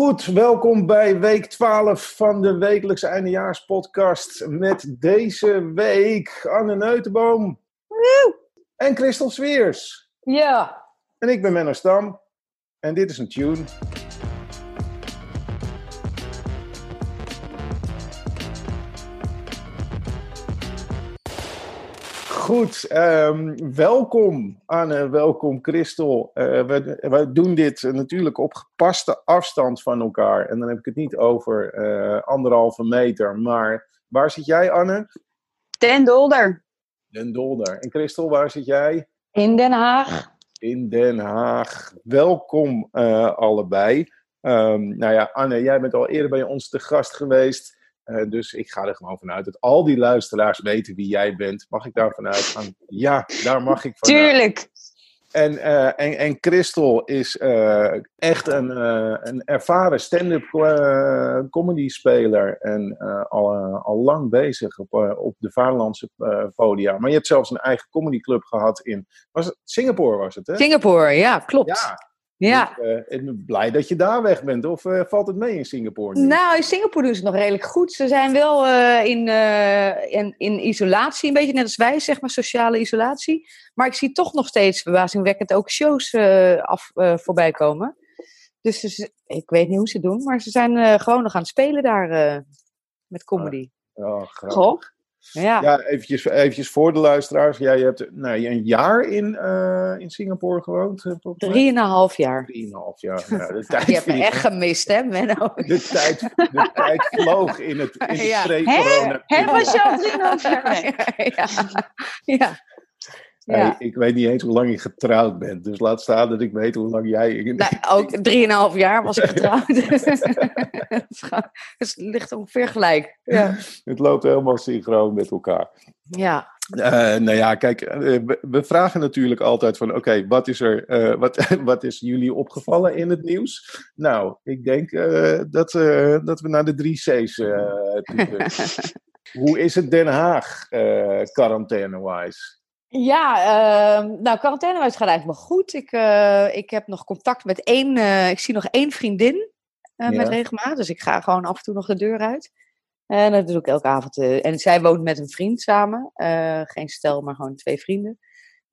Goed, welkom bij week 12 van de wekelijkse eindejaarspodcast. Met deze week Anne Neutenboom en Christel Sweers. Ja. En ik ben Menno Stam. En dit is een tune. Goed, ehm, welkom Anne, welkom Christel. Eh, we, we doen dit natuurlijk op gepaste afstand van elkaar. En dan heb ik het niet over eh, anderhalve meter. Maar waar zit jij Anne? Den Dolder. Den Dolder. En Christel, waar zit jij? In Den Haag. In Den Haag. Welkom uh, allebei. Um, nou ja, Anne, jij bent al eerder bij ons te gast geweest. Uh, dus ik ga er gewoon vanuit dat al die luisteraars weten wie jij bent. Mag ik daar vanuit gaan? Ja, daar mag ik vanuit. Tuurlijk. En, uh, en, en Christel is uh, echt een, een ervaren stand-up comedy speler. En al, al lang bezig op, op de Vaderlandse podia. Maar je hebt zelfs een eigen comedyclub gehad in was het, Singapore. Was het, hè? Singapore, ja, klopt. Ja, ja. Dus, uh, ik ben blij dat je daar weg bent. Of uh, valt het mee in Singapore? Nu? Nou, in Singapore doen ze het nog redelijk goed. Ze zijn wel uh, in, in, in, isolatie, een beetje net als wij, zeg maar, sociale isolatie. Maar ik zie toch nog steeds verbazingwekkend ook shows af, voorbij komen. Dus, dus, ik weet niet hoe ze het doen, maar ze zijn gewoon nog aan het spelen daar met comedy. Oh, grappig. Goh. Ja, ja eventjes, eventjes voor de luisteraars. Jij ja, hebt nou, een jaar in, uh, in Singapore gewoond. Drieënhalf jaar. Drieënhalf jaar. Ja, de tijd je hebt me echt gemist, hè, Menno? De tijd, de tijd vloog in het, in het Ja. pre-corona. Hè, was je al drieënhalf jaar weg? ja. Ja. Hey, ik weet niet eens hoe lang je getrouwd bent. Dus laat staan dat ik weet hoe lang jij... Nou, ook drieënhalf jaar was ik getrouwd. Het gewoon- het ligt ongeveer gelijk. Ja. Het loopt helemaal synchroon met elkaar. ja. Eh, nou ja, kijk, eh, we, vragen natuurlijk altijd van, oké, wat is er, eh, wat, wat is jullie opgevallen in het nieuws? Nou, ik denk dat, dat we naar de drie C's. Hoe is het Den Haag, quarantaine-wise? Ja, ehm, nou, quarantainehuis gaat eigenlijk wel goed. Ik, eh, ik heb nog contact met één, eh, ik zie nog één vriendin eh, Ja. met regelmaat. Dus ik ga gewoon af en toe nog de deur uit. En dat doe ik elke avond. en zij woont met een vriend samen. Geen stel, maar gewoon twee vrienden.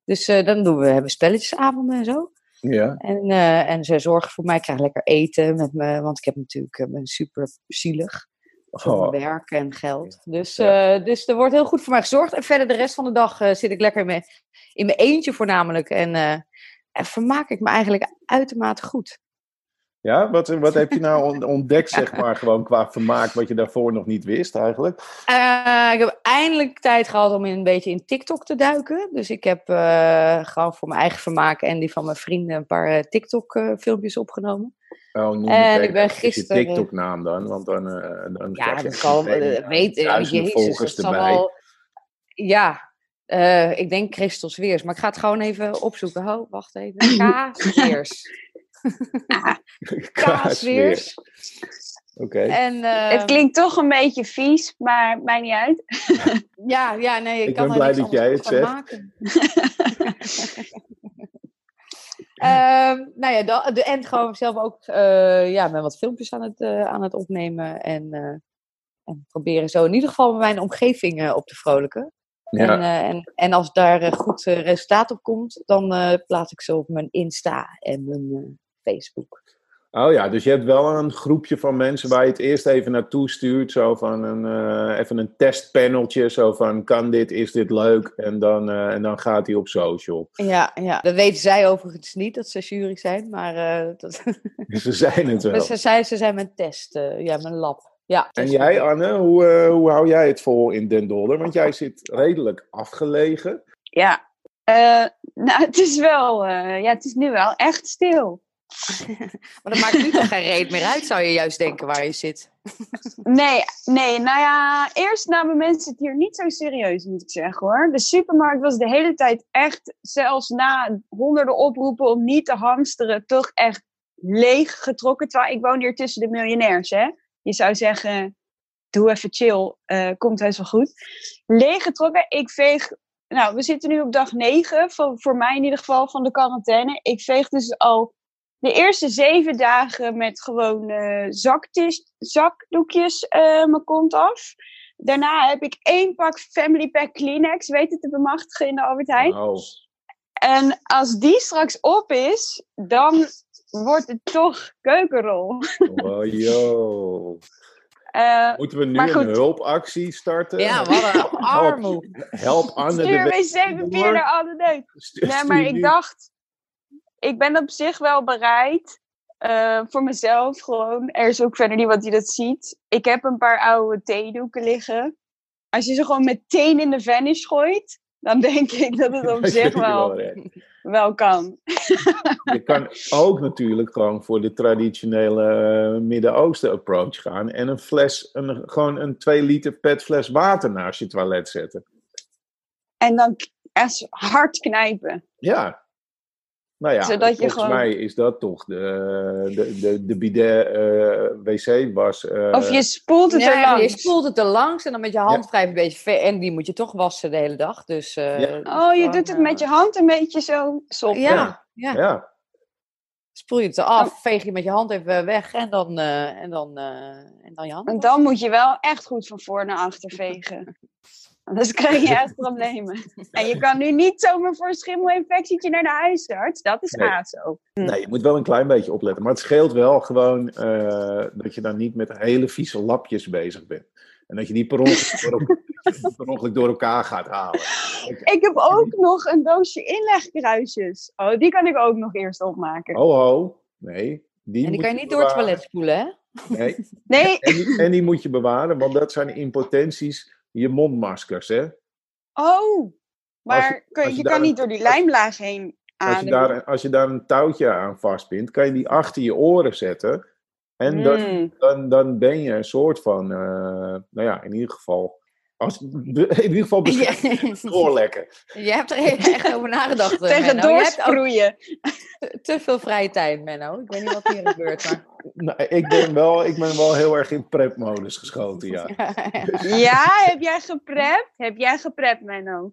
Dus dan doen we, hebben spelletjesavonden en zo. Ja, En, en ze zorgen voor mij. Ik krijg lekker eten met me, want ik heb natuurlijk, ben super zielig. Voor Oh. werk en geld. Dus, Ja. eh, dus er wordt heel goed voor mij gezorgd. En verder de rest van de dag eh, zit ik lekker in mijn, in mijn eentje voornamelijk. En, eh, en vermaak ik me eigenlijk uitermate goed. Ja? Wat, wat heb je nou on- ontdekt, zeg maar, gewoon qua vermaak, wat je daarvoor nog niet wist eigenlijk? Eh, ik heb eindelijk tijd gehad om een beetje in TikTok te duiken. Dus ik heb eh, gewoon voor mijn eigen vermaak en die van mijn vrienden een paar TikTok-filmpjes opgenomen. Oh, noem En ik ben gisteren- je TikTok-naam dan, want dan, eh, dan Ja, dat kan. eh, eh, weet, eh, jezus, volgers dat erbij. wel- Ja, eh, ik denk Christel Sweers. Maar ik ga het gewoon even opzoeken. Ho, wacht even. K. Sweers. K. Kaas weer. Sweers. Oké. En, eh, Het klinkt toch een beetje vies, maar maakt niet uit. Ja, ja, nee, ik, Ik kan ben blij dat jij het van maken. Ehm, nou ja, de, de end gewoon zelf ook eh, ja, met wat filmpjes aan het, eh, aan het opnemen. En, eh, en proberen zo in ieder geval mijn omgeving eh, op te vrolijken. Ja. En, eh, en, en als daar goed resultaat op komt, dan eh, plaats ik ze op mijn Insta en mijn eh, Facebook. Oh ja, dus je hebt wel een groepje van mensen waar je het eerst even naartoe stuurt. Zo van een, eh, even een testpaneltje. Zo van, kan dit, is dit leuk? En dan, eh, en dan gaat hij op social. Ja, ja, dat weten zij overigens niet, dat ze jury zijn. Maar eh, dat, ze zijn het wel. ze, zijn, ze zijn mijn test, eh, ja, mijn lab. Ja, En jij, Anne, hoe, hoe hou jij het vol in Den Dolder? Want jij zit redelijk afgelegen. Ja. Eh, nou, het is wel, eh, ja, het is nu wel echt stil. Maar dat maakt nu toch geen reet meer uit, zou je juist denken, waar je zit. Nee, nee, nou ja, eerst namen mensen het hier niet zo serieus, moet ik zeggen hoor. De supermarkt was de hele tijd echt, zelfs na honderden oproepen om niet te hamsteren, toch echt leeg getrokken. Terwijl ik woon hier tussen de miljonairs, hè. Je zou zeggen, doe even chill, eh, komt heus wel goed. Leeg getrokken, ik veeg, nou, we zitten nu op dag 9, voor, voor mij in ieder geval, van de quarantaine. Ik veeg dus al de eerste zeven dagen met gewoon zaktis, zakdoekjes eh, mijn kont af. Daarna heb ik één pak Family Pack Kleenex weten te bemachtigen in de Albert Heijn. Oh, En als die straks op is, dan wordt het toch keukenrol. oh, yo. Eh, Moeten we nu een hulpactie starten? Ja, wat een armoe. Help Anne stuur de wc-papier naar. Stuur- Nee, maar ik dacht, ik ben op zich wel bereid. eh, voor mezelf gewoon. Er is ook verder niemand die dat ziet. Ik heb een paar oude theedoeken liggen. Als je ze gewoon meteen in de vanish gooit, dan denk ik dat het op zich wel, wel kan. Je kan ook natuurlijk gewoon voor de traditionele eh, Midden-Oosten approach gaan. En een fles, een, gewoon een 2 liter petfles water naast je toilet zetten. En dan hard knijpen. Ja. Nou ja, Zodat je volgens gewoon- mij is dat toch de, de, de, de bidet eh, wc-was. eh, Of je spoelt het er Ja, je langs. spoelt het er langs en dan met je hand wrijf je een beetje ver. En die moet je toch wassen de hele dag. Dus, eh, Ja. Oh, je doet het met je hand een beetje zo soppen. Ja, ja. ja. Spoel je het eraf, veeg je met je hand even weg en dan, eh, en dan, eh, en dan je hand. En dan moet je wel echt goed van voor naar achter vegen. Anders krijg je echt problemen. En je kan nu niet zomaar voor een schimmelinfectietje naar de huisarts. Dat is Nee. ASO. Nee, je moet wel een klein beetje opletten. Maar het scheelt wel gewoon eh, dat je dan niet met hele vieze lapjes bezig bent. En dat je die per ongeluk door, elkaar- per ongeluk door elkaar gaat halen. Ik heb ook nog een doosje inlegkruisjes. Oh, die kan ik ook nog eerst opmaken. Ho, ho. Nee. Die En die kan je niet door het toilet spoelen, hè? Nee. Nee, En, die, en die moet je bewaren, want dat zijn impotenties, je mondmaskers. Hè? oh. Maar je- kun- je kan een- niet door die lijmlaag heen Als je, ademen. daar, als je daar een touwtje aan vastbindt, kan je die achter je oren zetten. En dan, Mm. dan, dan ben je een soort van, eh, nou ja, in ieder geval, als, in ieder geval beschermd Je, doorlekken. je hebt er echt over nagedacht. eh, Tegen Menno. Je hebt ook doorsproeien. te, te veel vrije tijd, Menno. Ik weet niet wat hier gebeurt, maar... Nou, ik, ben wel, ik ben wel heel erg in prep-modus geschoten, ja. Ja, heb jij geprept? Heb jij geprept, Menno?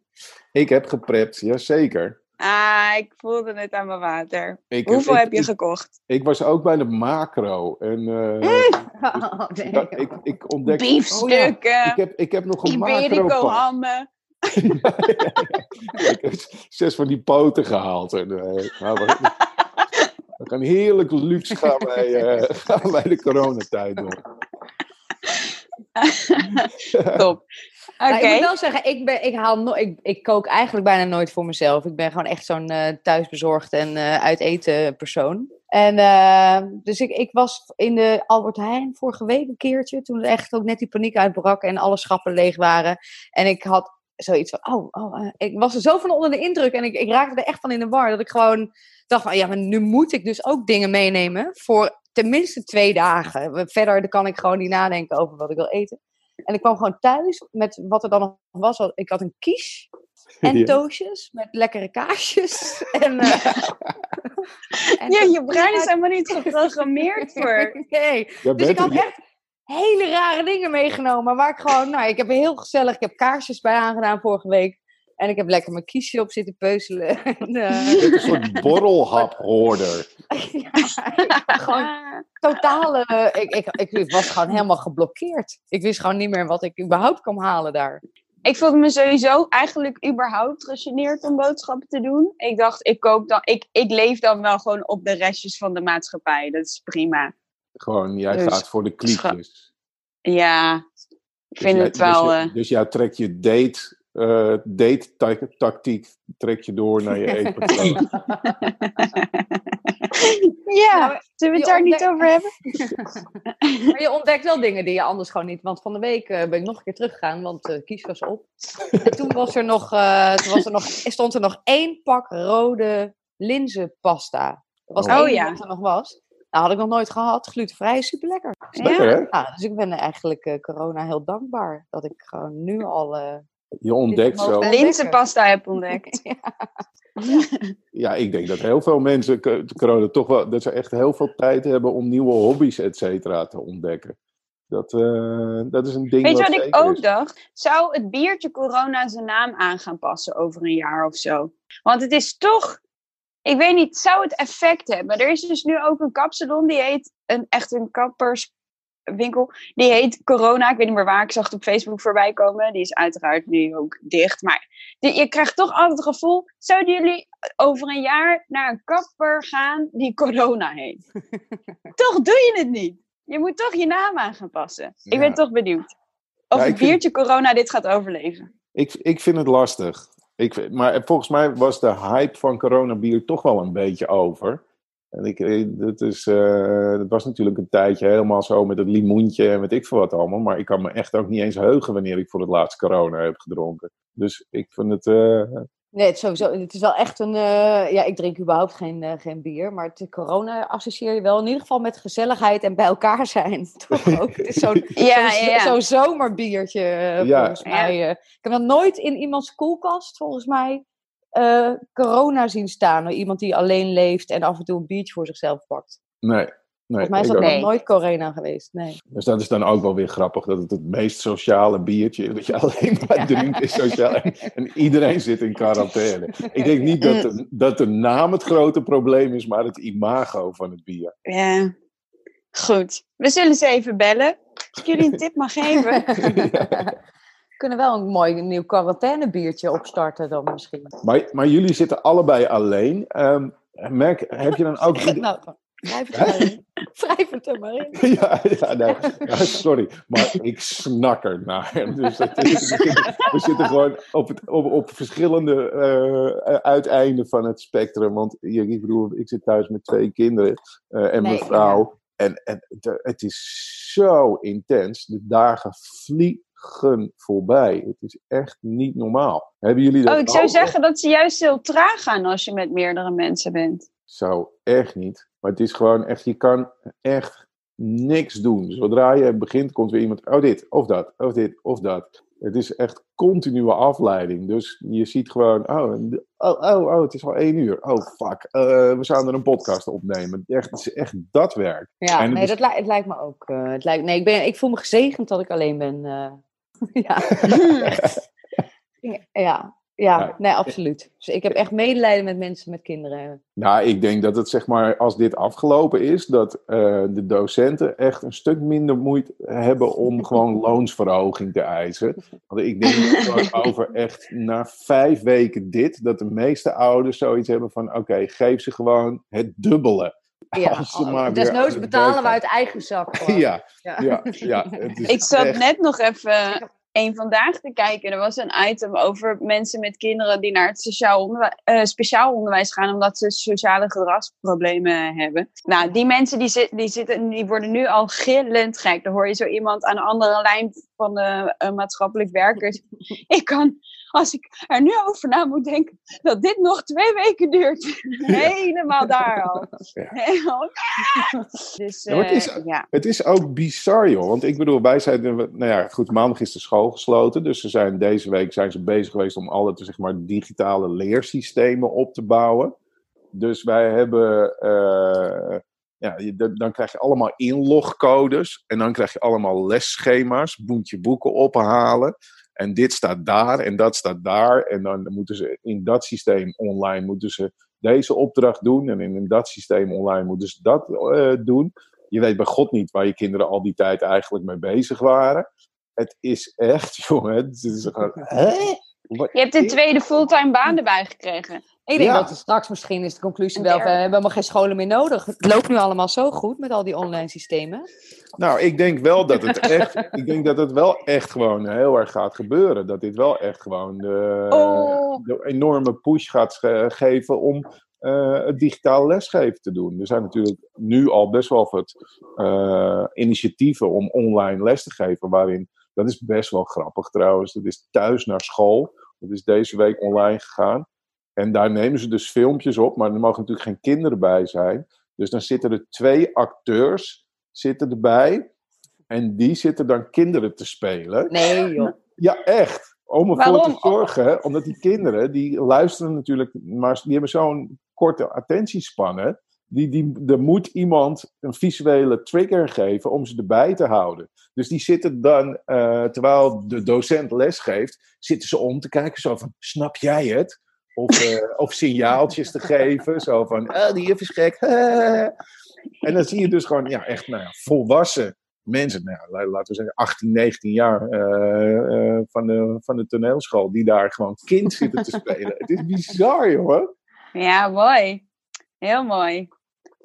Ik heb geprept, jazeker. Ah, ik voelde het aan mijn water. Ik, Hoeveel ik- heb je ik, gekocht? ik was ook bij de macro. En eh, Oh, nee. ik, ik ontdekte... Biefstukken, Ik heb, ik heb nog een Iberico macro hammen. Ik heb zes van die poten gehaald. En, eh, nou, we, we gaan heerlijk luxe gaan wij, eh, gaan wij de coronatijd door. Top. Nou, ik moet wel zeggen, ik, ben, ik, haal no ik, ik kook eigenlijk bijna nooit voor mezelf. Ik ben gewoon echt zo'n eh, thuisbezorgd en eh uit eten persoon. En eh, dus ik, ik was in de Albert Heijn vorige week een keertje, toen echt ook net die paniek uitbrak en alle schappen leeg waren. En ik had zoiets van, oh, oh ik was er zo van onder de indruk en ik, ik raakte er echt van in de war. Dat ik gewoon dacht van, ja, maar nu moet ik dus ook dingen meenemen voor tenminste twee dagen. Verder kan ik gewoon niet nadenken over wat ik wil eten. En ik kwam gewoon thuis met wat er dan nog was. Ik had een quiche en Ja. toastjes met lekkere kaasjes. En, eh, en Ja, je brein is helemaal niet geprogrammeerd voor. Nee, dus ik had echt hele rare dingen meegenomen. Waar ik gewoon, nou, ik heb heel gezellig, ik heb kaarsjes bij aangedaan vorige week. En ik heb lekker mijn kiesje op zitten peuzelen. En, eh, een soort borrelhaphoorder. ja, gewoon totale. ik, ik, ik was gewoon helemaal geblokkeerd. Ik wist gewoon niet meer wat ik überhaupt kwam halen daar. Ik voelde me sowieso eigenlijk überhaupt gegeneerd om boodschappen te doen. Ik dacht, ik kook dan, ik, ik leef dan wel gewoon op de restjes van de maatschappij. Dat is prima. Gewoon, jij Dus- gaat voor de kliekjes. Ja, ik Dus vind jij- het wel. Dus, eh, je, dus jij trekt je date, eh date ta- tactiek trek je door naar je eetpatroon. ja, Nou, zullen we het daar niet over hebben? Maar je ontdekt wel dingen die je anders gewoon niet. Want van de week eh, ben ik nog een keer teruggegaan, want eh kies was op. En toen was er nog, eh, toen was er nog, stond er nog één pak rode linzenpasta. Dat was Oh. het enige ja. wat er nog was. Dat had ik nog nooit gehad. Glutenvrij, super lekker. Lekker, hè? Ja, dus ik ben eigenlijk eh, corona heel dankbaar. Dat ik gewoon nu al... Je ontdekt zo. Linzenpasta heb ontdekt. Ja, ik denk dat heel veel mensen co- corona toch wel, dat ze echt heel veel tijd hebben om nieuwe hobby's, et cetera, te ontdekken. Dat, eh, dat is een ding. Weet je wat ik ook is. dacht? Zou het biertje corona zijn naam aan gaan passen over een jaar of zo? Want het is toch ik weet niet, zou het effect hebben? Er is dus nu ook een kapsalon, die heet een, echt een kapperswinkel. Die heet Corona. Ik weet niet meer waar. Ik zag het op Facebook voorbij komen. Die is uiteraard nu ook dicht. Maar die- je krijgt toch altijd het gevoel. Zouden jullie over een jaar naar een kapper gaan die Corona heet? toch doe je het niet. Je moet toch je naam aan gaan passen. Ik ben toch benieuwd. Of Ja, het ik vind- biertje Corona dit gaat overleven. Ik, ik vind het lastig. Ik, maar volgens mij was de hype van coronabier toch wel een beetje over. En ik, eh, dat, is, eh, dat was natuurlijk een tijdje helemaal zo met het limoentje en weet ik veel wat allemaal. Maar ik kan me echt ook niet eens heugen wanneer ik voor het laatst corona heb gedronken. Dus ik vind het... eh, Nee, het is, sowieso, het is wel echt een. eh, ja, ik drink überhaupt geen, eh, geen bier. Maar het, corona associeer je wel in ieder geval met gezelligheid en bij elkaar zijn. Toch ook? Het is zo'n Ja, zo'n ja, zo'n zomerbiertje, Ja. volgens mij. ik heb nog nooit in iemands koelkast, volgens mij, eh, corona zien staan. Iemand die alleen leeft en af en toe een biertje voor zichzelf pakt. nee. Nee, Volgens mij is dat nog Nee. nooit corona geweest. Nee. Dus dat is dan ook wel weer grappig, dat het het meest sociale biertje dat je alleen maar drinkt is sociaal. En, en iedereen zit in quarantaine. Ik denk niet dat de, dat de naam het grote probleem is, maar het imago van het bier. Ja. Goed. We zullen ze even bellen. Als ik jullie een tip mag geven. Kunnen wel een mooi nieuw quarantainebiertje opstarten dan misschien. Maar, maar jullie zitten allebei alleen. Ehm, merk, heb je dan ook... Nou, wrijf het er maar in. Wrijf het er maar in. Ja, ja, nee. Ja, sorry, maar ik snak er naar. Dus is- we, zitten, we zitten gewoon op, het, op, op verschillende eh, uiteinden van het spectrum. Want ik bedoel, ik zit thuis met twee kinderen eh, en Nee, mijn vrouw. En, en het is zo intens. De dagen vliegen voorbij. Het is echt niet normaal. Hebben jullie dat Oh, ik zou ook? zeggen dat ze juist heel traag gaan als je met meerdere mensen bent. Zo, echt niet. Maar het is gewoon echt, je kan echt niks doen. Zodra je begint, komt weer iemand, oh dit, of dat, of dit, of dat. Het is echt continue afleiding. Dus je ziet gewoon, oh, oh, oh, oh het is al één uur. Oh, fuck, eh, we zouden er een podcast opnemen. Echt, het is echt dat werk. Ja, En het nee, is- dat li- het lijkt me ook. eh, het lijkt, nee, ik, ben, ik voel me gezegend dat ik alleen ben. eh. ja. ja, ja, Ja. nee, absoluut. Dus ik heb echt medelijden met mensen met kinderen. Nou, ik denk dat het zeg maar, als dit afgelopen is, dat eh, de docenten echt een stuk minder moeite hebben om gewoon loonsverhoging te eisen. Want ik denk dat over echt na vijf weken dit, dat de meeste ouders zoiets hebben van, oké, geef ze gewoon het dubbele. Ja, Als ze maar weer desnoods betalen we uit eigen zak. Ja, Ja. ja, ja. Het is Ik zat echt- net nog even een vandaag te kijken. Er was een item over mensen met kinderen die naar het sociaal onderwijs, eh, speciaal onderwijs gaan omdat ze sociale gedragsproblemen hebben. Nou, die mensen die, zit, die, zitten, die worden nu al gillend gek. Dan hoor je zo iemand aan de andere lijn van de eh, maatschappelijk werkers. Ik kan, als ik er nu over na moet denken, dat dit nog twee weken duurt. Helemaal daar al. Ja. Helemaal- Dus Ja, maar het is- eh, ja. Het is ook bizar, joh. Want ik bedoel, wij zijn... Nou ja, goed, maandag is de school gesloten. Dus ze zijn, deze week zijn ze bezig geweest om alle zeg maar, digitale leersystemen op te bouwen. Dus wij hebben... eh, ja, je- dan- dan krijg je allemaal inlogcodes. En dan krijg je allemaal lesschema's. Moet je boeken ophalen. En dit staat daar en dat staat daar. En dan moeten ze in dat systeem online moeten ze deze opdracht doen. En in dat systeem online moeten ze dat eh, doen. Je weet bij God niet waar je kinderen al die tijd eigenlijk mee bezig waren. Het is echt, jongen. Het is hè? Wat Je hebt een tweede fulltime baan erbij gekregen. Ik denk Ja. dat straks misschien is de conclusie wel, we hebben helemaal geen scholen meer nodig. Het loopt nu allemaal zo goed met al die online systemen. Nou, ik denk wel dat het echt, ik denk dat het wel echt gewoon heel erg gaat gebeuren. Dat dit wel echt gewoon de, Oh. de enorme push gaat ge- geven om eh, het digitaal lesgeven te doen. Er zijn natuurlijk nu al best wel wat eh, initiatieven om online les te geven, waarin, dat is best wel grappig trouwens, dat is thuis naar school. Dat is deze week online gegaan. En daar nemen ze dus filmpjes op, maar er mogen natuurlijk geen kinderen bij zijn. Dus dan zitten er twee acteurs zitten erbij. En die zitten dan kinderen te spelen. Nee joh. Ja, echt. Om ervoor te zorgen, omdat die kinderen, die luisteren natuurlijk, maar die hebben zo'n korte attentiespannen. Die, die, er moet iemand een visuele trigger geven om ze erbij te houden. Dus die zitten dan, eh, terwijl de docent les geeft, zitten ze om te kijken zo van, snap jij het? Of, eh, of signaaltjes te geven. Zo van, ah, die juf is gek. En dan zie je dus gewoon ja, echt nou volwassen mensen, nou laten we zeggen 18, 19 jaar eh, van, de, van de toneelschool, die daar gewoon kind zitten te spelen. Het is bizar, jongen. Ja, mooi. Heel mooi.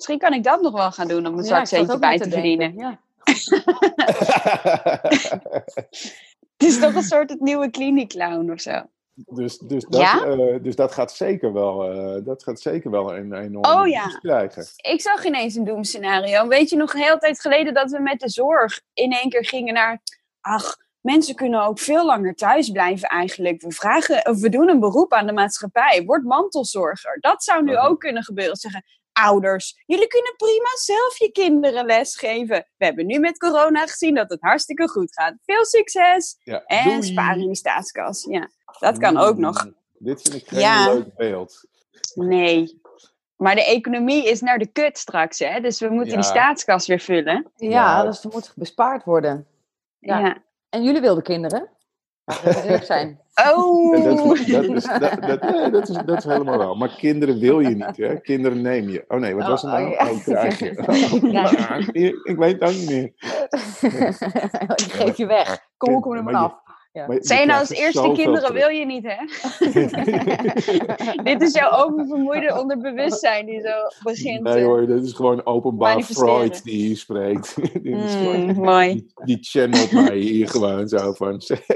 Misschien kan ik dat nog wel gaan doen om een Ja, zwart ik zat centje ook bij te verdienen. Ja. Het is toch een soort het nieuwe kliniekclown of zo. dus, dus, dat, Ja? eh, dus dat gaat zeker wel, eh, dat gaat zeker wel een enorme Oh, ja. krijgen. Ik zag ineens een doemscenario. Weet je nog een hele tijd geleden dat we met de zorg in één keer gingen naar... Ach, mensen kunnen ook veel langer thuis blijven eigenlijk. We, vragen, of we doen een beroep aan de maatschappij. Word mantelzorger. Dat zou nu Mhm. ook kunnen gebeuren. Zeggen, ouders, jullie kunnen prima zelf je kinderen lesgeven. We hebben nu met corona gezien dat het hartstikke goed gaat. Veel succes! Ja, En doei. sparen in de staatskas. Ja, dat kan ook nog. Dit vind ik geen Ja. leuk beeld. Nee. Maar de economie is naar de kut straks, hè? Dus we moeten Ja. die staatskas weer vullen. Ja, Ja. dus er moet bespaard worden. Ja. Ja. En jullie wilden kinderen? Eerlijk zijn. Oh! En dat, is- dat, is, dat, dat, nee, dat, is, dat is helemaal wel. Maar kinderen wil je niet, hè? Kinderen neem je. Oh nee, wat was het Oh, nou? oh, ja. Oh, krijg je. Krijg ik, ik weet het ook niet meer. Ik geef je weg. Kom, hoe kom er Maar je- je Zijn nou als er eerste kinderen terug. wil je niet, hè? Dit is jouw oververmoeide onderbewustzijn die zo begint. Nee eh, hoor, dit is gewoon openbaar. Freud die hier spreekt. Dit is mm, gewoon- mooi. die, die channelt mij hier gewoon zo van zeg,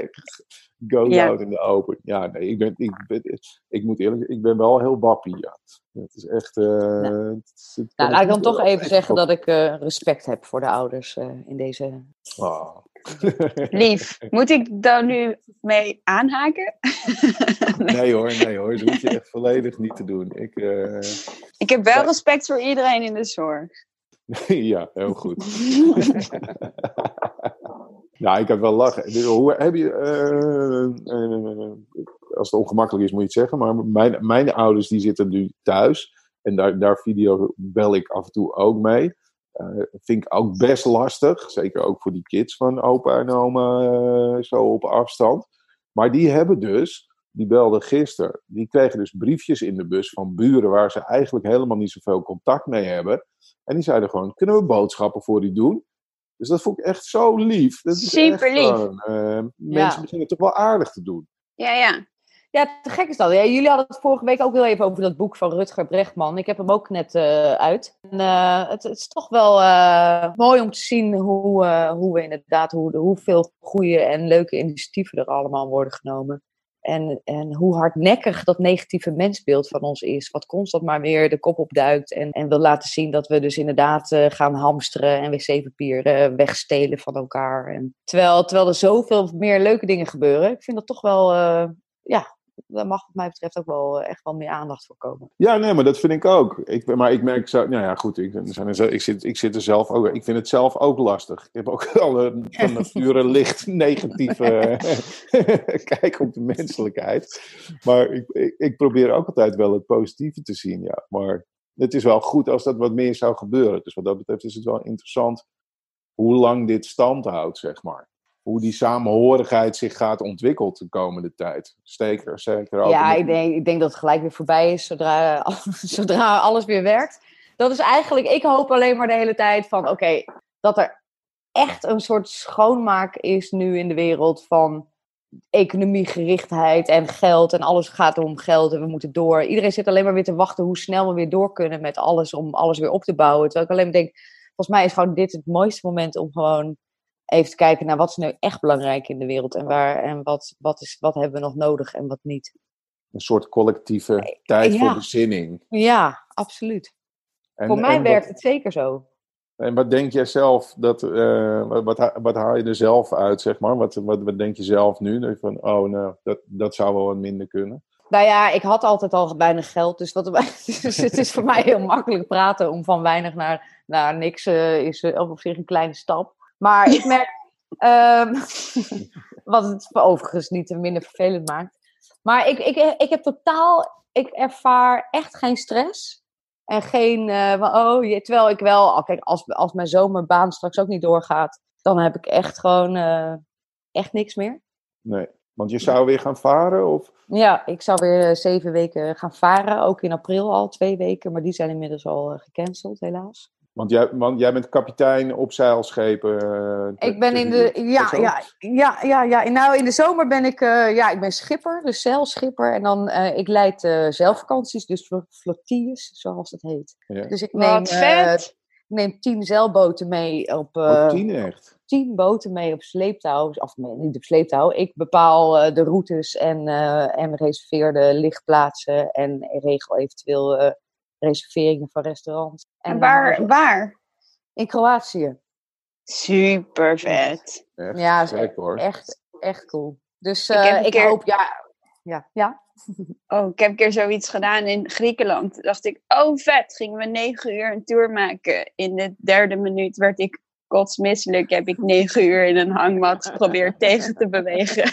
go Ja. out in de open. Ja, nee, ik, ben, ik, ben, ik moet eerlijk ik ben wel heel wappie, ja. Het is echt... eh, het is- het Nou, kan laat ik dan echt toch even echt zeggen op- dat ik eh, respect heb voor de ouders eh, in deze. Ah. Lief, moet ik daar nu mee aanhaken? nee hoor, nee hoor, dat hoef je echt volledig niet te doen. Ik, eh, Ik heb wel respect voor iedereen in de zorg. ja, heel goed. Ja, ik heb wel lachen. Dus Hoe heb je, eh, eh, als het ongemakkelijk is, moet je het zeggen. Maar mijn, mijn ouders die zitten nu thuis. En daar, daar video bel ik af en toe ook mee. Eh, vind ik ook best lastig. Zeker ook voor die kids van opa en oma eh, zo op afstand. Maar die hebben dus, die belden gisteren. Die kregen dus briefjes in de bus van buren waar ze eigenlijk helemaal niet zoveel contact mee hebben. En die zeiden gewoon, kunnen we boodschappen voor u doen? Dus dat vond ik echt zo lief. Dat is echt Super lief. gewoon, eh, mensen beginnen toch wel aardig te doen. Ja, ja. Ja, te gek is dat. Ja, jullie hadden het vorige week ook heel even over dat boek van Rutger Brechtman. Ik heb hem ook net eh, uit. En, eh, het, is toch wel eh, mooi om te zien hoe, hoe we inderdaad, hoe, hoeveel goede en leuke initiatieven er allemaal worden genomen. En, en hoe hardnekkig dat negatieve mensbeeld van ons is. Wat constant maar weer de kop opduikt. En, en wil laten zien dat we dus inderdaad gaan hamsteren en wc-papier wegstelen van elkaar. En, terwijl, terwijl er zoveel meer leuke dingen gebeuren. Ik vind dat toch wel, ja, daar mag wat mij betreft ook wel eh, echt wel meer aandacht voor komen. Ja, nee, maar dat vind ik ook. Ik, maar ik merk zo, nou ja, goed, ik, er er, ik, zit, ik zit er zelf ook, ik vind het zelf ook lastig. Ik heb ook al een van nature licht negatieve eh, kijk op de menselijkheid. Maar ik, ik, ik probeer ook altijd wel het positieve te zien, ja. Maar het is wel goed als dat wat meer zou gebeuren. Dus wat dat betreft is het wel interessant hoe lang dit stand houdt, zeg maar. Hoe die samenhorigheid zich gaat ontwikkelen de komende tijd. Zeker, zeker ook. Ja, ik denk, ik denk dat het gelijk weer voorbij is zodra, zodra alles weer werkt. Dat is eigenlijk, ik hoop alleen maar de hele tijd van, oké, dat er echt een soort schoonmaak is nu in de wereld van economiegerichtheid en geld. En alles gaat om geld en we moeten door. Iedereen zit alleen maar weer te wachten hoe snel we weer door kunnen met alles om alles weer op te bouwen. Terwijl ik alleen maar denk, volgens mij is gewoon dit het mooiste moment om gewoon even te kijken naar wat is nu echt belangrijk in de wereld en waar en wat, wat, is, wat hebben we nog nodig en wat niet. een soort collectieve tijd ja. voor bezinning. Ja, absoluut. En, Voor mij werkt wat, het zeker zo. En wat denk jij zelf, dat, eh, wat, wat, ha- wat haal je er zelf uit, zeg maar? Wat, wat, wat denk je zelf nu? Dat je van, oh, nou, dat, dat zou wel wat minder kunnen. Nou ja, ik had altijd al weinig geld, dus, wat, dus het is voor mij heel makkelijk praten om van weinig naar, naar niks eh, is eh, op zich een kleine stap. Maar ik merk, ehm, wat het overigens niet minder vervelend maakt. Maar ik, ik, ik heb totaal, ik ervaar echt geen stress. En geen, eh, van, oh, je, terwijl ik wel, oh, kijk, als, als mijn zomerbaan straks ook niet doorgaat, dan heb ik echt gewoon, eh, echt niks meer. Nee. Want je zou weer gaan varen? Of? Ja, ik zou weer zeven weken gaan varen. Ook in april al, twee weken. Maar die zijn inmiddels al gecanceld, helaas. Want jij, want jij bent kapitein op zeilschepen. Uh, ik ben in de. Ja, ja, ja, ja, ja. Nou, in de zomer ben ik. Uh, ja, ik ben schipper, dus zeilschipper. En dan. Uh, ik leid zeilvakanties, dus flottilles, zoals het heet. Ja. Dus ik neem. Wat vet! Ik neem tien zeilboten mee op. Oh, tien echt? Tien boten mee op sleeptouw. Of niet op sleeptouw. Ik bepaal de routes en, en reserveer de lichtplaatsen. En regel eventueel reserveringen van restaurants. En, waar, waar? In Kroatië. Super vet. Echt, ja, echt, echt, echt cool. Dus ik, uh, ik keer... hoop, ja, ja, ja. Oh, ik heb een keer zoiets gedaan in Griekenland. Dacht ik, oh vet, gingen we negen uur een tour maken. In de derde minuut werd ik kotsmisselijk heb ik negen uur in een hangmat geprobeerd tegen te bewegen.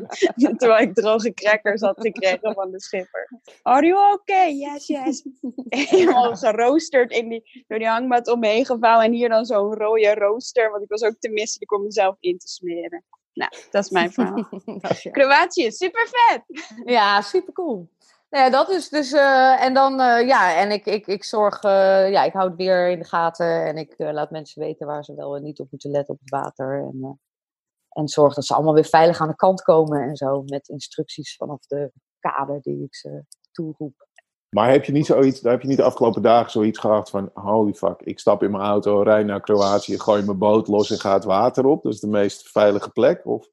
Terwijl ik droge crackers had gekregen van de schipper. Are you okay? Yes, yes. Helemaal geroosterd in die, door die hangmat omheen gevouwen. En hier dan zo'n rode rooster, want ik was ook te misselijk om mezelf in te smeren. Nou, dat is mijn verhaal. Kroatië, super vet! Ja, super cool. Nou dat is dus. Uh, en dan, uh, ja, en ik, ik, ik zorg. Uh, ja, ik hou het weer in de gaten. En ik laat mensen weten waar ze wel en niet op moeten letten op het water. En, en zorg dat ze allemaal weer veilig aan de kant komen en zo. Met instructies vanaf de kader die ik ze toeroep. Maar heb je niet zoiets, heb je niet de afgelopen dagen zoiets gehad van holy fuck, ik stap in mijn auto, rijd naar Kroatië, gooi mijn boot los en ga het water op. Dat is de meest veilige plek? Of?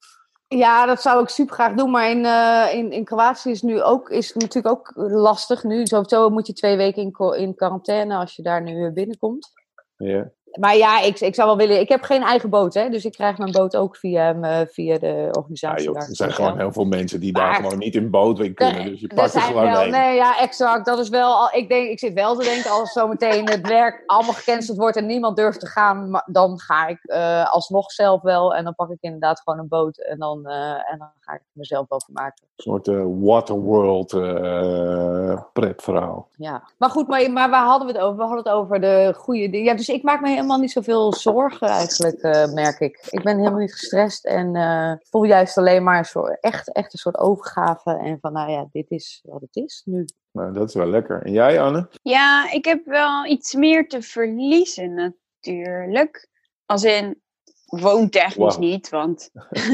Ja, dat zou ik super graag doen. Maar in, uh, in, in Kroatië is nu ook is natuurlijk ook lastig. Nu sowieso moet je twee weken in, in quarantaine als je daar nu binnenkomt. Ja maar ja, ik, ik zou wel willen. Ik heb geen eigen boot, hè, dus ik krijg mijn boot ook via, via de organisatie. Ja, joh, er zijn gewoon heel veel mensen die daar gewoon niet in boot in kunnen. dus je pakt er gewoon wel, Nee, ja, exact. Dat is wel. Ik, denk, ik zit wel te denken als zometeen het werk allemaal gecanceld wordt en niemand durft te gaan, dan ga ik uh, alsnog zelf wel. En dan pak ik inderdaad gewoon een boot en dan, uh, en dan ga ik mezelf wel vermaken. Een soort uh, Waterworld pretverhaal. Ja, maar goed, maar, maar waar hadden we het over? We hadden het over de goede dingen. Ja, dus ik maak me helemaal niet zoveel zorgen eigenlijk, uh, merk ik. Ik ben helemaal niet gestrest en uh, voel juist alleen maar een soort, echt, echt een soort overgave. En van, nou ja, dit is wat het is nu. Nou, dat is wel lekker. En jij, Anne? Ja, ik heb wel iets meer te verliezen natuurlijk. Als in, woontechnisch wow. niet, want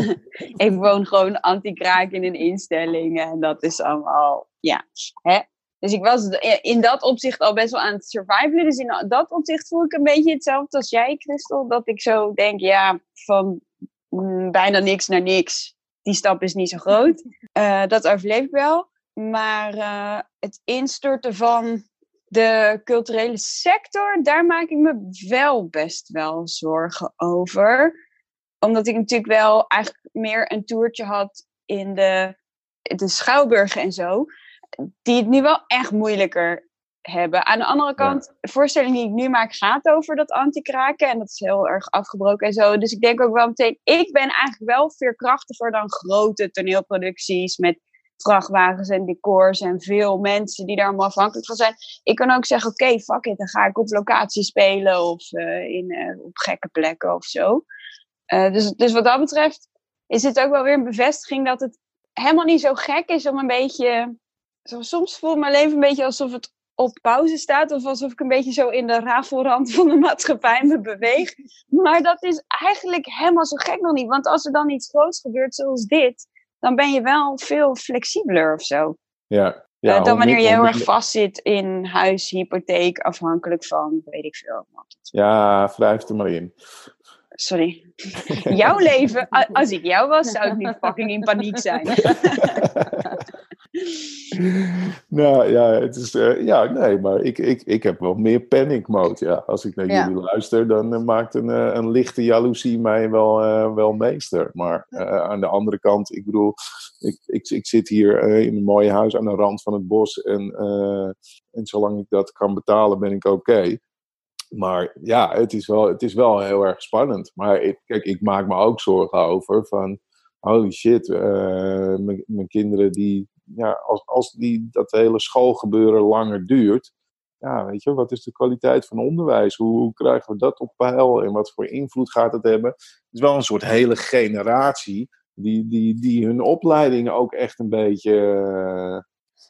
ik woon gewoon anti-kraak in een instelling en dat is allemaal, ja, hè, dus ik was in dat opzicht al best wel aan het survivalen. Dus in dat opzicht voel ik een beetje hetzelfde als jij, Christel. Dat ik zo denk, ja, van mm, bijna niks naar niks. Die stap is niet zo groot. Uh, dat overleef ik wel. Maar uh, het instorten van de culturele sector, daar maak ik me wel best wel zorgen over. Omdat ik natuurlijk wel eigenlijk meer een toertje had in de, de schouwburgen en zo die het nu wel echt moeilijker hebben. Aan de andere kant, de voorstelling die ik nu maak gaat over dat anti-kraken. En dat is heel erg afgebroken en zo. Dus ik denk ook wel meteen, ik ben eigenlijk wel veerkrachtiger dan grote toneelproducties met vrachtwagens en decors en veel mensen die daar allemaal afhankelijk van zijn. Ik kan ook zeggen, oké, fuck it, dan ga ik op locatie spelen of uh, in, uh, op gekke plekken of zo. Uh, dus, dus wat dat betreft is het ook wel weer een bevestiging dat het helemaal niet zo gek is om een beetje soms voelt mijn leven een beetje alsof het op pauze staat. Of alsof ik een beetje zo in de rafelrand van de maatschappij me beweeg. Maar dat is eigenlijk helemaal zo gek nog niet. Want als er dan iets groots gebeurt zoals dit, dan ben je wel veel flexibeler of zo. Ja. Ja, uh, dan wanneer je heel erg vastzit in huis, hypotheek, afhankelijk van, weet ik veel. Ja, wrijf er maar in. Sorry. Jouw leven, als ik jou was, zou ik nu fucking in paniek zijn. nou ja, het is, uh, ja, nee, maar ik, ik, ik heb wel meer panic mode. Ja. Als ik naar jullie luister, dan uh, maakt een, uh, een lichte jaloezie mij wel, wel meester. Maar aan de andere kant, ik bedoel, ik, ik, ik zit hier in een mooi huis aan de rand van het bos. En, en zolang ik dat kan betalen, ben ik oké. Maar ja, het is, wel, het is wel heel erg spannend. Maar ik, kijk, ik maak me ook zorgen over van holy shit, mijn kinderen die, ja, als, als die, dat hele schoolgebeuren langer duurt, ja, weet je, wat is de kwaliteit van onderwijs? Hoe, hoe, krijgen we dat op peil en wat voor invloed gaat het hebben? Het is wel een soort hele generatie die, die, die hun opleiding ook echt een beetje. eh,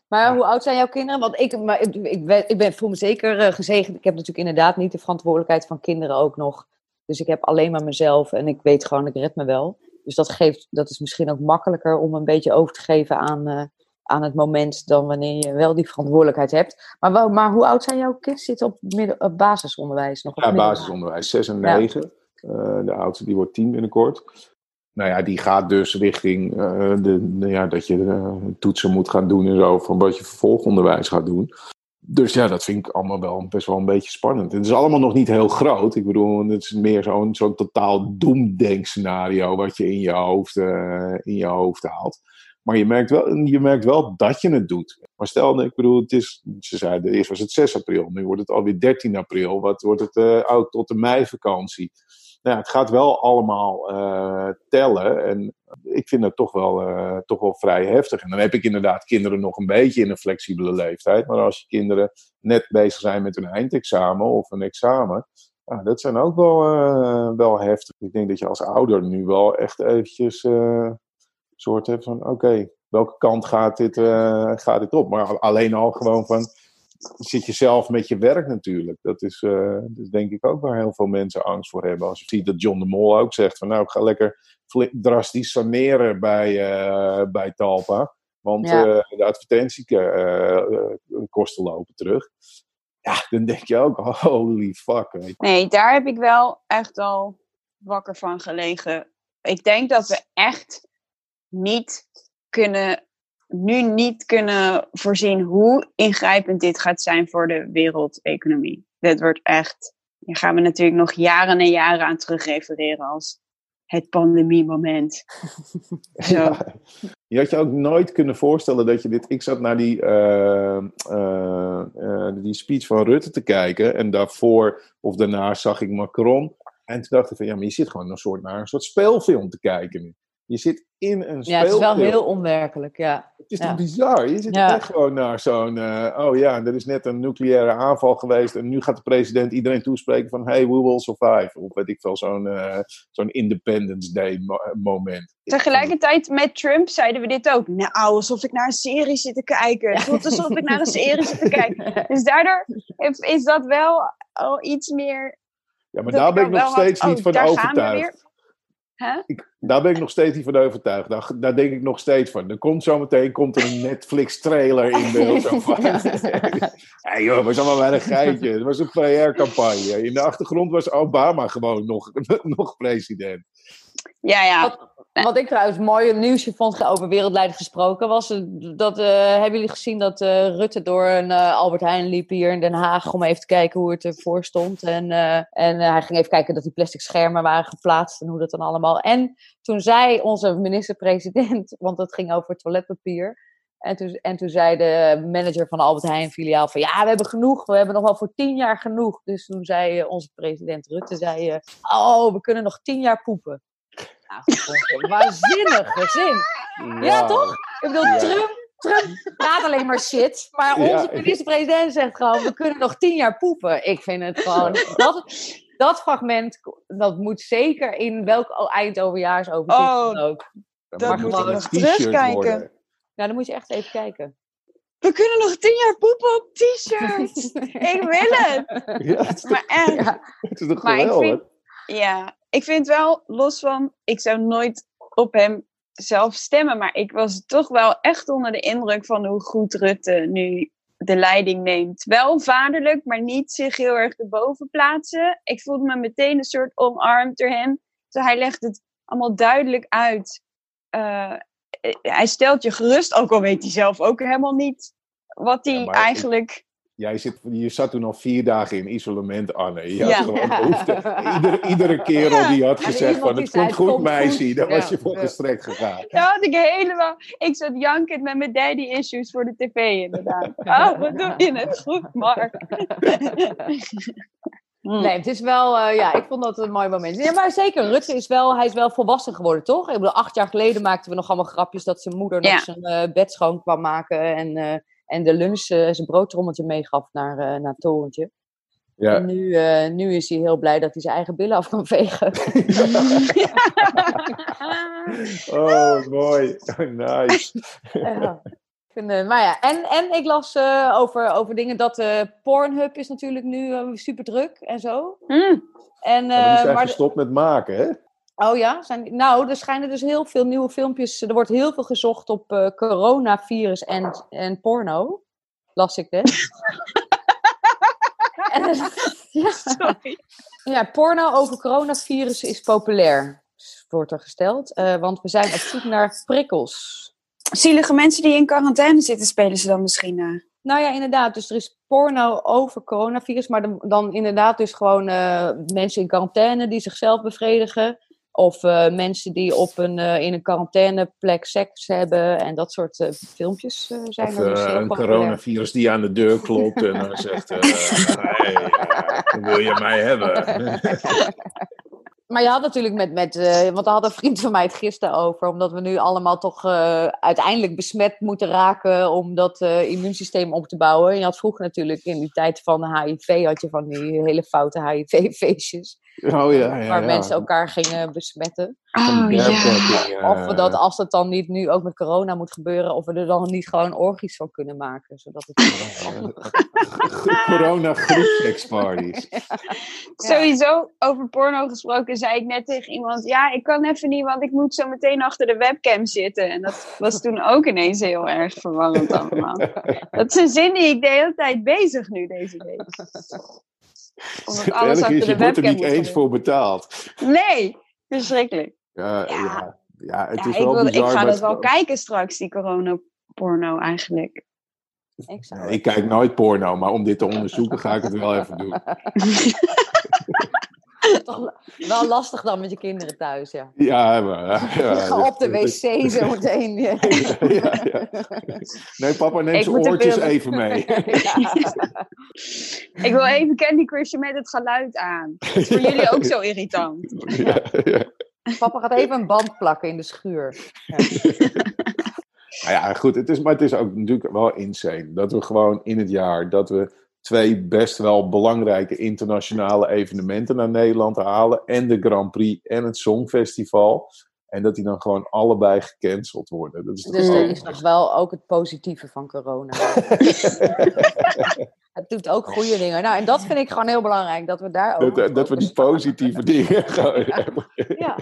Maar hoe oud zijn jouw kinderen? Want ik, maar ik, ik, ben, ik ben, voel me zeker eh, gezegend. Ik heb natuurlijk inderdaad niet de verantwoordelijkheid van kinderen ook nog. Dus ik heb alleen maar mezelf en ik weet gewoon, ik red me wel. Dus dat, geeft, dat is misschien ook makkelijker om een beetje over te geven aan, eh, aan het moment dan wanneer je wel die verantwoordelijkheid hebt. Maar, wel, maar hoe oud zijn jouw kinderen? Zitten op, midden, op basisonderwijs nog? Ja, basisonderwijs, 6 en 9. Eh, de oudste die wordt 10 binnenkort. Nou ja, die gaat dus richting eh, de, de- ja, dat je eh, toetsen moet gaan doen en zo, van wat je vervolgonderwijs gaat doen. Dus ja, dat vind ik allemaal wel best wel een beetje spannend. Het is allemaal nog niet heel groot. Ik bedoel, het is meer zo'n zo'n totaal doemdenkscenario wat je in je hoofd, in je hoofd haalt. Maar je merkt, wel, je merkt wel dat je het doet. Maar stel, ik bedoel, het is, ze zeiden eerst was het 6 april, nu wordt het alweer 13 april. Wat wordt het eh, oud tot de meivakantie? Nou ja, het gaat wel allemaal eh, tellen. En ik vind dat toch wel, eh, toch wel vrij heftig. En dan heb ik inderdaad kinderen nog een beetje in een flexibele leeftijd. Maar als je kinderen net bezig zijn met een eindexamen of een examen. Nou, dat zijn ook wel, wel heftig. Ik denk dat je als ouder nu wel echt eventjes soort van... Oké, welke kant gaat dit, eh, gaat dit op? Maar alleen al gewoon van... Zit je zelf met je werk natuurlijk. Dat is, is denk ik ook waar heel veel mensen angst voor hebben. Als je ziet dat John de Mol ook zegt van... Nou, ik ga lekker drastisch saneren bij, eh, bij Talpa. Want Ja. de advertentiekosten lopen terug. Ja, dan denk je ook, holy fuck. weet je. Nee, daar heb ik wel echt al wakker van gelegen. Ik denk dat we echt niet kunnen, nu niet kunnen voorzien hoe ingrijpend dit gaat zijn voor de wereldeconomie. Dit wordt echt, hier gaan we natuurlijk nog jaren en jaren aan terugrefereren als het pandemiemoment. Ja. Je had je ook nooit kunnen voorstellen dat je dit. Ik zat naar die, eh, eh, eh, die speech van Rutte te kijken. En daarvoor of daarna zag ik Macron. En toen dacht ik van ja, maar je zit gewoon een soort, naar een soort speelfilm te kijken nu. Je zit in een Ja, speelfilm. het is wel heel onwerkelijk, ja. Het is ja. toch bizar? Je zit Ja. echt gewoon naar zo'n... eh, oh ja, er is net een nucleaire aanval geweest... en nu gaat de president iedereen toespreken van... hey, we will survive. Of weet ik veel, zo'n eh, zo'n Independence Day mo- moment. Tegelijkertijd met Trump zeiden we dit ook. Nou, alsof ik naar een serie zit te kijken. Het voelt alsof ik naar een serie zit te kijken. Dus daardoor is dat wel al iets meer. Ja, maar daar ben ik nog had, steeds niet oh, van daar gaan we overtuigd. weer. Hè? Ik, daar ben ik nog steeds niet van overtuigd. Daar, daar denk ik nog steeds van. Er komt zometeen komt er een Netflix-trailer in beeld. Zo van, hey joh, was allemaal maar een geitje. Het was een PR-campagne. In de achtergrond was Obama gewoon nog, nog president. Ja, ja. Wat, ik trouwens mooi nieuwsje vond over wereldleiders gesproken was eh, dat eh, hebben jullie gezien dat eh, Rutte door een Albert Heijn liep hier in Den Haag om even te kijken hoe het ervoor stond en, en hij ging even kijken dat die plastic schermen waren geplaatst en hoe dat dan allemaal. En toen zei onze minister-president want het ging over toiletpapier en toen, en toen zei de manager van Albert Heijn filiaal van ja we hebben genoeg we hebben nog wel voor tien jaar genoeg. Dus toen zei onze president Rutte zei oh we kunnen nog tien jaar poepen waanzinnige zin. Ja, toch? Ik bedoel, Ja. Trump, Trump praat alleen maar shit. Maar Ja. onze minister-president zegt gewoon, we kunnen nog tien jaar poepen. Ik vind het gewoon... Dat, dat fragment, dat moet zeker in welk eindoverjaarsoverzicht Oh, dan ook. Dat moet ik nog t-shirt terugkijken. worden. Ja, dan moet je echt even kijken. We kunnen nog tien jaar poepen op t-shirts. ik wil het. Ja, het is toch, Maar echt. Ja. het is toch Maar ik vind, ja, ik vind wel, los van, ik zou nooit op hem zelf stemmen, maar ik was toch wel echt onder de indruk van hoe goed Rutte nu de leiding neemt. Wel vaderlijk, maar niet zich heel erg erboven plaatsen. Ik voelde me meteen een soort omarmd door hem. Dus hij legt het allemaal duidelijk uit. Eh, hij stelt je gerust, ook al weet hij zelf ook helemaal niet wat hij Ja, eigenlijk... Jij zit, je zat toen al vier dagen in isolement, Anne. Je had Ja. gewoon behoefte. Iedere, iedere kerel Ja. die had Ja, gezegd van het komt goed komt meisje, daar was Ja. je voor gestrekt gegaan. Daar had ik helemaal... Ik zat jankend met mijn daddy issues voor de tv, inderdaad. Oh, wat doe je het goed, Mark. Nee, het is wel, eh, ja, ik vond dat een mooi moment. Ja, maar zeker, Rutte is wel, hij is wel volwassen geworden, toch? Ik bedoel, acht jaar geleden maakten we nog allemaal grapjes dat zijn moeder Ja. nog zijn eh, bed schoon kwam maken en, eh, en de lunch, eh, zijn broodtrommeltje meegaf naar, eh, naar het torentje. Ja. En nu, eh, nu is hij heel blij dat hij zijn eigen billen af kan vegen. Oh, mooi. nice. Ja. Ik vind, eh, maar ja, en, en ik las eh, over, over dingen dat eh Pornhub is natuurlijk nu super druk en zo. Hmm. En, Maar die eh, zijn maar de- gestopt met maken, hè? Oh ja, zijn, nou, er schijnen dus heel veel nieuwe filmpjes. Er wordt heel veel gezocht op eh, coronavirus en, en porno. Las ik dus. en, ja, Sorry. ja, porno over coronavirus is populair, wordt er gesteld. eh, want we zijn op zoek naar prikkels. Zielige mensen die in quarantaine zitten, spelen ze dan misschien. eh. Nou ja, inderdaad. Dus er is porno over coronavirus, maar dan, dan inderdaad dus gewoon mensen in quarantaine die zichzelf bevredigen. Of eh, mensen die op een, eh, in een quarantaineplek seks hebben en dat soort eh, filmpjes zijn Of er dus een coronavirus die aan de deur klopt en dan zegt: hey, wil je mij hebben? Maar je had natuurlijk met, met want daar had een vriend van mij het gisteren over, omdat we nu allemaal toch uiteindelijk besmet moeten raken om dat immuunsysteem op te bouwen. En je had vroeger natuurlijk in die tijd van HIV, had je van die hele foute HIV-feestjes, Oh ja, ja. waar ja. mensen elkaar gingen besmetten. Oh Of we dat, als dat dan niet nu ook met corona moet gebeuren, of we er dan niet gewoon orgies van kunnen maken. Zodat het... Corona groepsexparties. Sowieso, over porno gesproken, zei ik net tegen iemand: Ja, ik kan even niet, want ik moet zo meteen achter de webcam zitten. En dat was toen ook ineens heel erg verwarrend allemaal. Dat is een zin die ik de hele tijd bezig nu deze week. Omdat alles erge achter is, de je wordt er niet eens voor betaald. Nee, verschrikkelijk. Ja, Ja. ja. ja, het Ja, is ik, wel wil, ik bizar. ga maar dat het- wel kijken straks, die coronaporno eigenlijk. Ik zou Nee, ik kijk nooit porno, maar om dit te onderzoeken ga ik het wel even doen. wel lastig dan met je kinderen thuis, ja. Ja, maar... Ja, Ga op de wc zo meteen. Ja. ja, ja. Nee, papa, neem zijn oortjes even mee. Ik wil even Candy Crushen met het geluid aan. Dat is voor jullie ook zo irritant. Ja, ja. Papa gaat even een band plakken in de schuur. Nou ja, goed, het is, maar het is ook natuurlijk wel insane. Dat we gewoon in het jaar, dat we twee best wel belangrijke internationale evenementen naar Nederland halen. En de Grand Prix en het Songfestival. En dat die dan gewoon allebei gecanceld worden. Dat is Dus dat is nog wel ook het positieve van corona. Het doet ook goede dingen. Nou, en dat vind ik gewoon heel belangrijk, dat we daar ook... dat, dat we die positieve dingen gewoon hebben. Ja,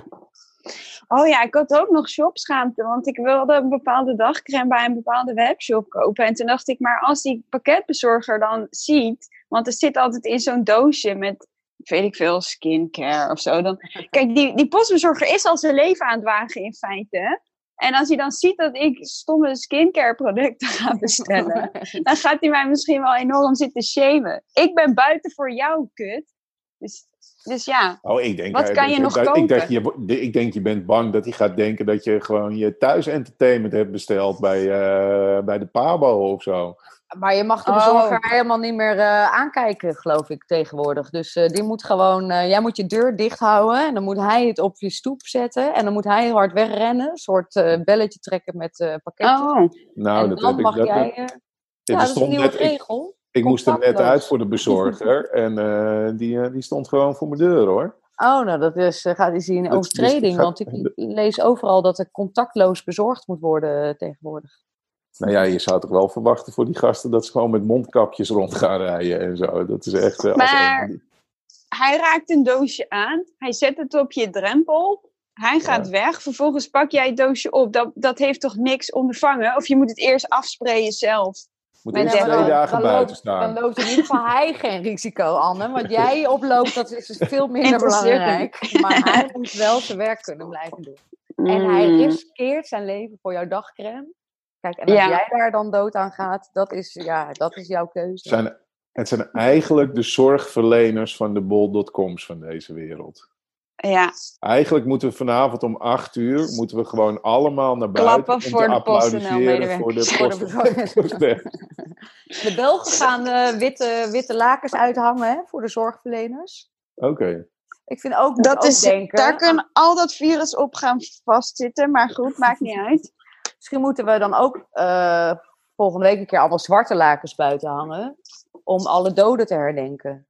Oh ja, ik had ook nog shopschaamte, want ik wilde een bepaalde dagcreme bij een bepaalde webshop kopen. En toen dacht ik, maar als die pakketbezorger dan ziet, want er zit altijd in zo'n doosje met, weet ik veel, skincare of zo. Dan, kijk, die, die postbezorger is al zijn leven aan het wagen in feite. En als hij dan ziet dat ik stomme skincare producten ga bestellen, dan gaat hij mij misschien wel enorm zitten shamen. Ik ben buiten voor jou, kut. Dus, dus ja, Oh, ik denk, Wat eh, kan dat je nog dat- ik, kopen? denk, je, ik denk je bent bang dat hij gaat denken dat je gewoon je thuis entertainment hebt besteld bij, eh, bij de Pabo of zo. maar je mag de Oh. bezorger helemaal niet meer eh, aankijken, geloof ik, tegenwoordig. Dus eh, die moet gewoon... eh, jij moet je deur dicht houden en dan moet hij het op je stoep zetten. En dan moet hij heel hard wegrennen, een soort eh, belletje trekken met eh pakketjes. oh. Nou, en dat dan heb ik. mag Dat, jij... ja, dat is een nieuwe net, regel. ik moest er net uit voor de bezorger en eh, die, eh, die stond gewoon voor mijn deur hoor. Oh, nou, dat is, eh, gaat is hier een dus overtreding. want ik lees overal dat er contactloos bezorgd moet worden tegenwoordig. Nou ja, je zou toch wel verwachten voor die gasten dat ze gewoon met mondkapjes rond gaan rijden en zo. Dat is echt. als Maar- een hij raakt een doosje aan, hij zet het op je drempel, hij gaat weg, vervolgens pak jij het doosje op. Dat, dat heeft toch niks ondervangen? Of je moet het eerst afsprayen zelf. Moet eerst twee dan- dagen dan buiten loopt, staan. Dan loopt in ieder geval hij geen risico, Anne. Wat jij oploopt, dat is dus veel minder belangrijk. Maar hij moet wel zijn werk kunnen blijven doen. En hij Mm. riskeert zijn leven voor jouw dagcreme. Kijk, en als Ja. jij daar dan dood aan gaat, dat is, ja, dat is jouw keuze. Het zijn, het zijn eigenlijk de zorgverleners van de bol.coms van deze wereld. Ja, Eigenlijk moeten we vanavond om 8 uur moeten we gewoon allemaal naar buiten Klappen om voor te de applaudisseren voor de PostNL-medewerkers. Voor de bezorgers. post- De Belgen gaan eh, witte, witte lakens uithangen hè, voor de zorgverleners. Oké. Ik vind ook, dat ook is, denken, daar kan al dat virus op gaan vastzitten. Maar goed, maakt niet uit. Misschien moeten we dan ook eh, volgende week een keer allemaal zwarte lakens buiten hangen. Om alle doden te herdenken.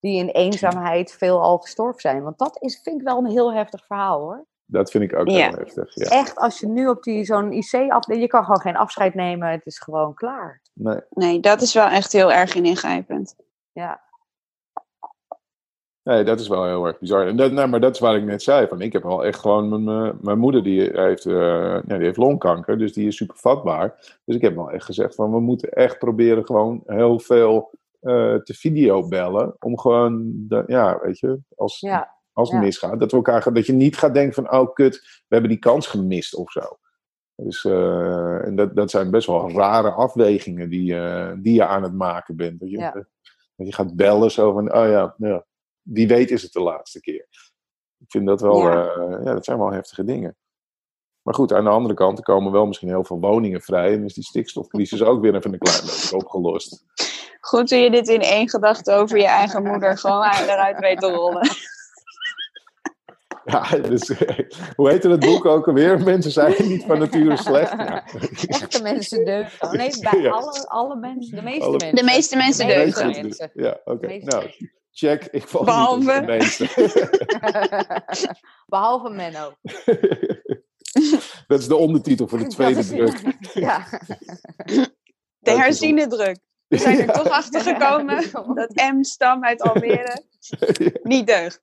Die in eenzaamheid veel al gestorven zijn. Want dat is, vind ik wel een heel heftig verhaal hoor. Dat vind ik ook Ja. heel heftig. Ja. Echt, als je nu op die zo'n IC afdeling, je kan gewoon geen afscheid nemen. Het is gewoon klaar. Nee. Nee, dat is wel echt heel erg in ingrijpend. Ja, nee, dat is wel heel erg bizar. En dat, nou, maar dat is waar ik net zei. Van, ik heb wel echt gewoon... Mijn, eh, mijn moeder die heeft, eh, ja, die heeft longkanker, dus die is super vatbaar. Dus ik heb wel echt gezegd van, we moeten echt proberen gewoon heel veel eh, te videobellen. Om gewoon, de, ja, weet je, als, ja. als het Ja. misgaat. Dat, we elkaar, dat je niet gaat denken van, oh kut, we hebben die kans gemist of zo. Dus eh, en dat, dat zijn best wel rare afwegingen die, eh, die je aan het maken bent. Dat je, Ja. dat je gaat bellen zo van, oh ja, ja, wie weet is het de laatste keer. Ik vind dat wel, ja, dat zijn wel heftige dingen. Maar goed, aan de andere kant, er komen wel misschien heel veel woningen vrij. En is die stikstofcrisis ook weer even een klein beetje opgelost. Goed hoe je dit in één gedachte over je eigen moeder gewoon eruit weet te rollen. Ja, dus, hoe heette het boek ook alweer? Mensen zijn niet van nature slecht. Ja. Echte mensen deugen. Nee, bij Ja. alle, alle mensen, de meeste Alle- mensen. De meeste mensen De deugen. meeste mensen. Ja, oké. Nou, check. Ik val Behalve- niet de meeste. Behalve Menno. Dat is de ondertitel voor de tweede druk. Ja. De herziene druk. We zijn er toch achter gekomen Ja. dat M-stam uit Almere niet deugt.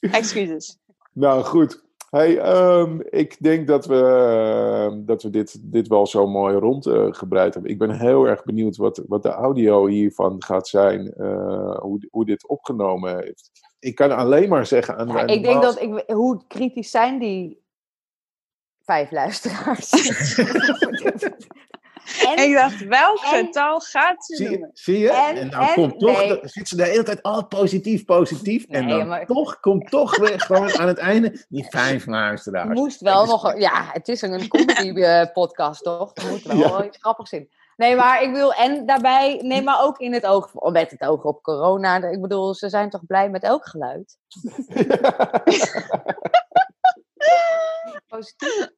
Excuses. Nou, goed. Hey, ehm, ik denk dat we, ehm, dat we dit, dit wel zo mooi rondgebreid hebben. Ik ben heel erg benieuwd wat, wat de audio hiervan gaat zijn. eh, hoe, hoe dit opgenomen heeft. Ik kan alleen maar zeggen aan Ja, mijn ik denk dat ik, hoe kritisch zijn die vijf luisteraars? en, Ik dacht, welk en- getal gaat ze Zie noemen? Zie je? En- En, dan en- komt toch, nee. zit ze de hele tijd al positief, positief. en dan maar- toch komt toch weer gewoon aan het einde die vijf je luisteraars. moest wel nog... Ja, het is een comedy eh, podcast, toch? Er moet wel Ja. iets grappigs in. Nee, maar ik wil... En daarbij, nee, maar ook in het oog... Met het oog op corona. Ik bedoel, ze zijn toch blij met elk geluid? Positief.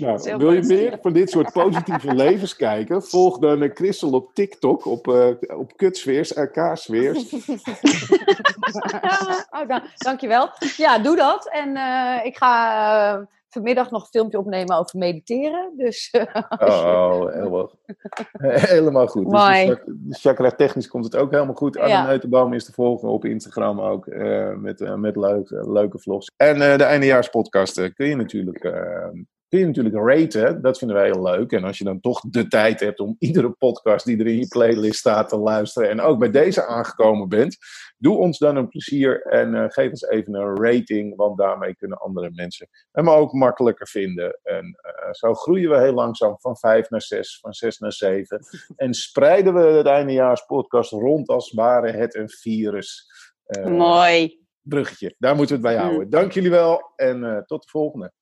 Nou, wil je meer van dit soort positieve levens kijken? Volg dan eh, Christel op TikTok, op, eh op kutsfeers, RK-sfeers. oh, dan, dankjewel. Ja, doe dat. En eh, ik ga vanmiddag nog een filmpje opnemen over mediteren. Dus eh, Oh, helemaal, helemaal goed. Dus Mooi. de chak- de chakra technisch komt het ook helemaal goed. Anne Ja. Is te volgen op Instagram ook, eh, met, eh, met leuke, leuke vlogs. En de eindejaarspodcast eh, kun je natuurlijk... kun je natuurlijk raten, dat vinden wij heel leuk. En als je dan toch de tijd hebt om iedere podcast die er in je playlist staat te luisteren en ook bij deze aangekomen bent, doe ons dan een plezier en eh, geef ons even een rating, want daarmee kunnen andere mensen hem ook makkelijker vinden. En eh, zo groeien we heel langzaam van 5 naar 6, van 6 naar 7. En spreiden we het eindejaarspodcast rond als ware het een virus. Eh, Mooi. bruggetje, daar moeten we het bij houden. Dank jullie wel en tot de volgende.